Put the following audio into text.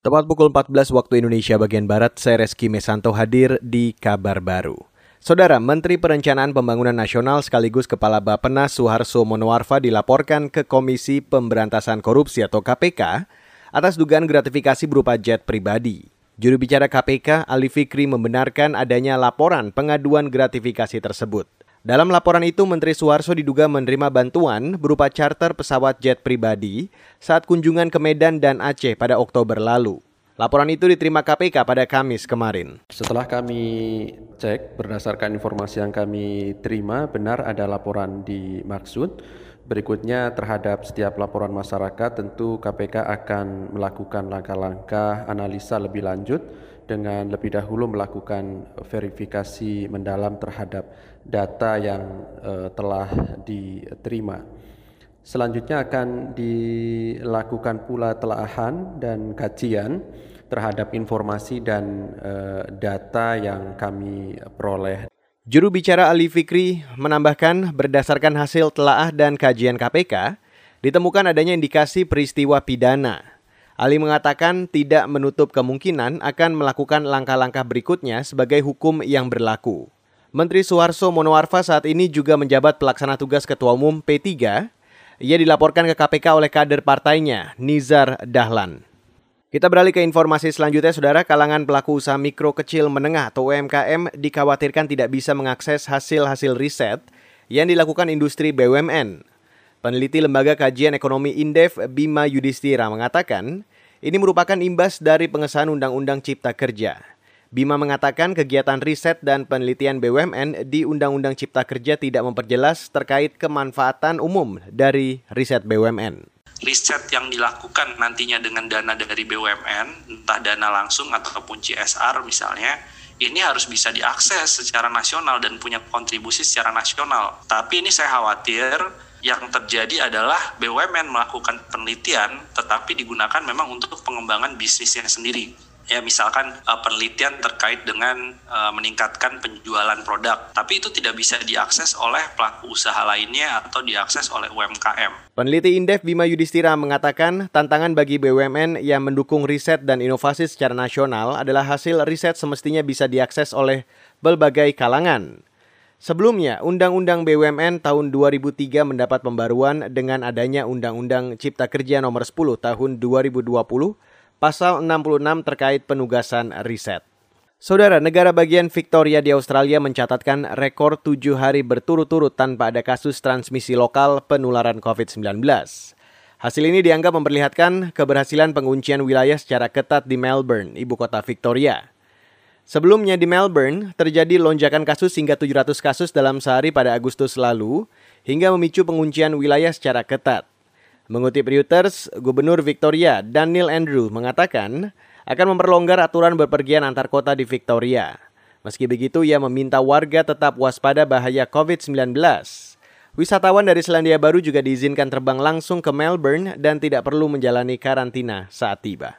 Tepat pukul 14 waktu Indonesia bagian Barat, saya Reski Mesanto hadir di Kabar Baru. Saudara Menteri Perencanaan Pembangunan Nasional sekaligus Kepala Bappenas Suharso Monoarfa dilaporkan ke Komisi Pemberantasan Korupsi atau KPK atas dugaan gratifikasi berupa jet pribadi. Juru bicara KPK, Ali Fikri membenarkan adanya laporan pengaduan gratifikasi tersebut. Dalam laporan itu, Menteri Suharso diduga menerima bantuan berupa charter pesawat jet pribadi saat kunjungan ke Medan dan Aceh pada Oktober lalu. Laporan itu diterima KPK pada Kamis kemarin. Setelah kami cek berdasarkan informasi yang kami terima, benar ada laporan dimaksud. Berikutnya terhadap setiap laporan masyarakat tentu KPK akan melakukan langkah-langkah analisa lebih lanjut dengan lebih dahulu melakukan verifikasi mendalam terhadap data yang uh, telah diterima. Selanjutnya akan dilakukan pula telaahan dan kajian terhadap informasi dan uh, data yang kami peroleh. Juru bicara Ali Fikri menambahkan berdasarkan hasil telaah dan kajian KPK, ditemukan adanya indikasi peristiwa pidana Ali mengatakan tidak menutup kemungkinan akan melakukan langkah-langkah berikutnya sebagai hukum yang berlaku. Menteri Suharso Monoarfa saat ini juga menjabat pelaksana tugas Ketua Umum P3. Ia dilaporkan ke KPK oleh kader partainya, Nizar Dahlan. Kita beralih ke informasi selanjutnya, Saudara. Kalangan pelaku usaha mikro kecil menengah atau UMKM dikhawatirkan tidak bisa mengakses hasil-hasil riset yang dilakukan industri BUMN. Peneliti Lembaga Kajian Ekonomi Indef Bima Yudhistira mengatakan, ini merupakan imbas dari pengesahan Undang-Undang Cipta Kerja. Bima mengatakan kegiatan riset dan penelitian BUMN di Undang-Undang Cipta Kerja tidak memperjelas terkait kemanfaatan umum dari riset BUMN. Riset yang dilakukan nantinya dengan dana dari BUMN, entah dana langsung ataupun CSR misalnya, ini harus bisa diakses secara nasional dan punya kontribusi secara nasional. Tapi ini saya khawatir yang terjadi adalah BUMN melakukan penelitian tetapi digunakan memang untuk pengembangan bisnisnya sendiri ya misalkan uh, penelitian terkait dengan uh, meningkatkan penjualan produk tapi itu tidak bisa diakses oleh pelaku usaha lainnya atau diakses oleh UMKM. Peneliti Indef Bima Yudhistira mengatakan tantangan bagi BUMN yang mendukung riset dan inovasi secara nasional adalah hasil riset semestinya bisa diakses oleh berbagai kalangan. Sebelumnya, Undang-Undang BUMN tahun 2003 mendapat pembaruan dengan adanya Undang-Undang Cipta Kerja Nomor 10 tahun 2020, pasal 66 terkait penugasan riset. Saudara, negara bagian Victoria di Australia mencatatkan rekor tujuh hari berturut-turut tanpa ada kasus transmisi lokal penularan COVID-19. Hasil ini dianggap memperlihatkan keberhasilan penguncian wilayah secara ketat di Melbourne, ibu kota Victoria. Sebelumnya di Melbourne, terjadi lonjakan kasus hingga 700 kasus dalam sehari pada Agustus lalu, hingga memicu penguncian wilayah secara ketat. Mengutip Reuters, Gubernur Victoria Daniel Andrew mengatakan akan memperlonggar aturan berpergian antar kota di Victoria. Meski begitu, ia meminta warga tetap waspada bahaya COVID-19. Wisatawan dari Selandia Baru juga diizinkan terbang langsung ke Melbourne dan tidak perlu menjalani karantina saat tiba.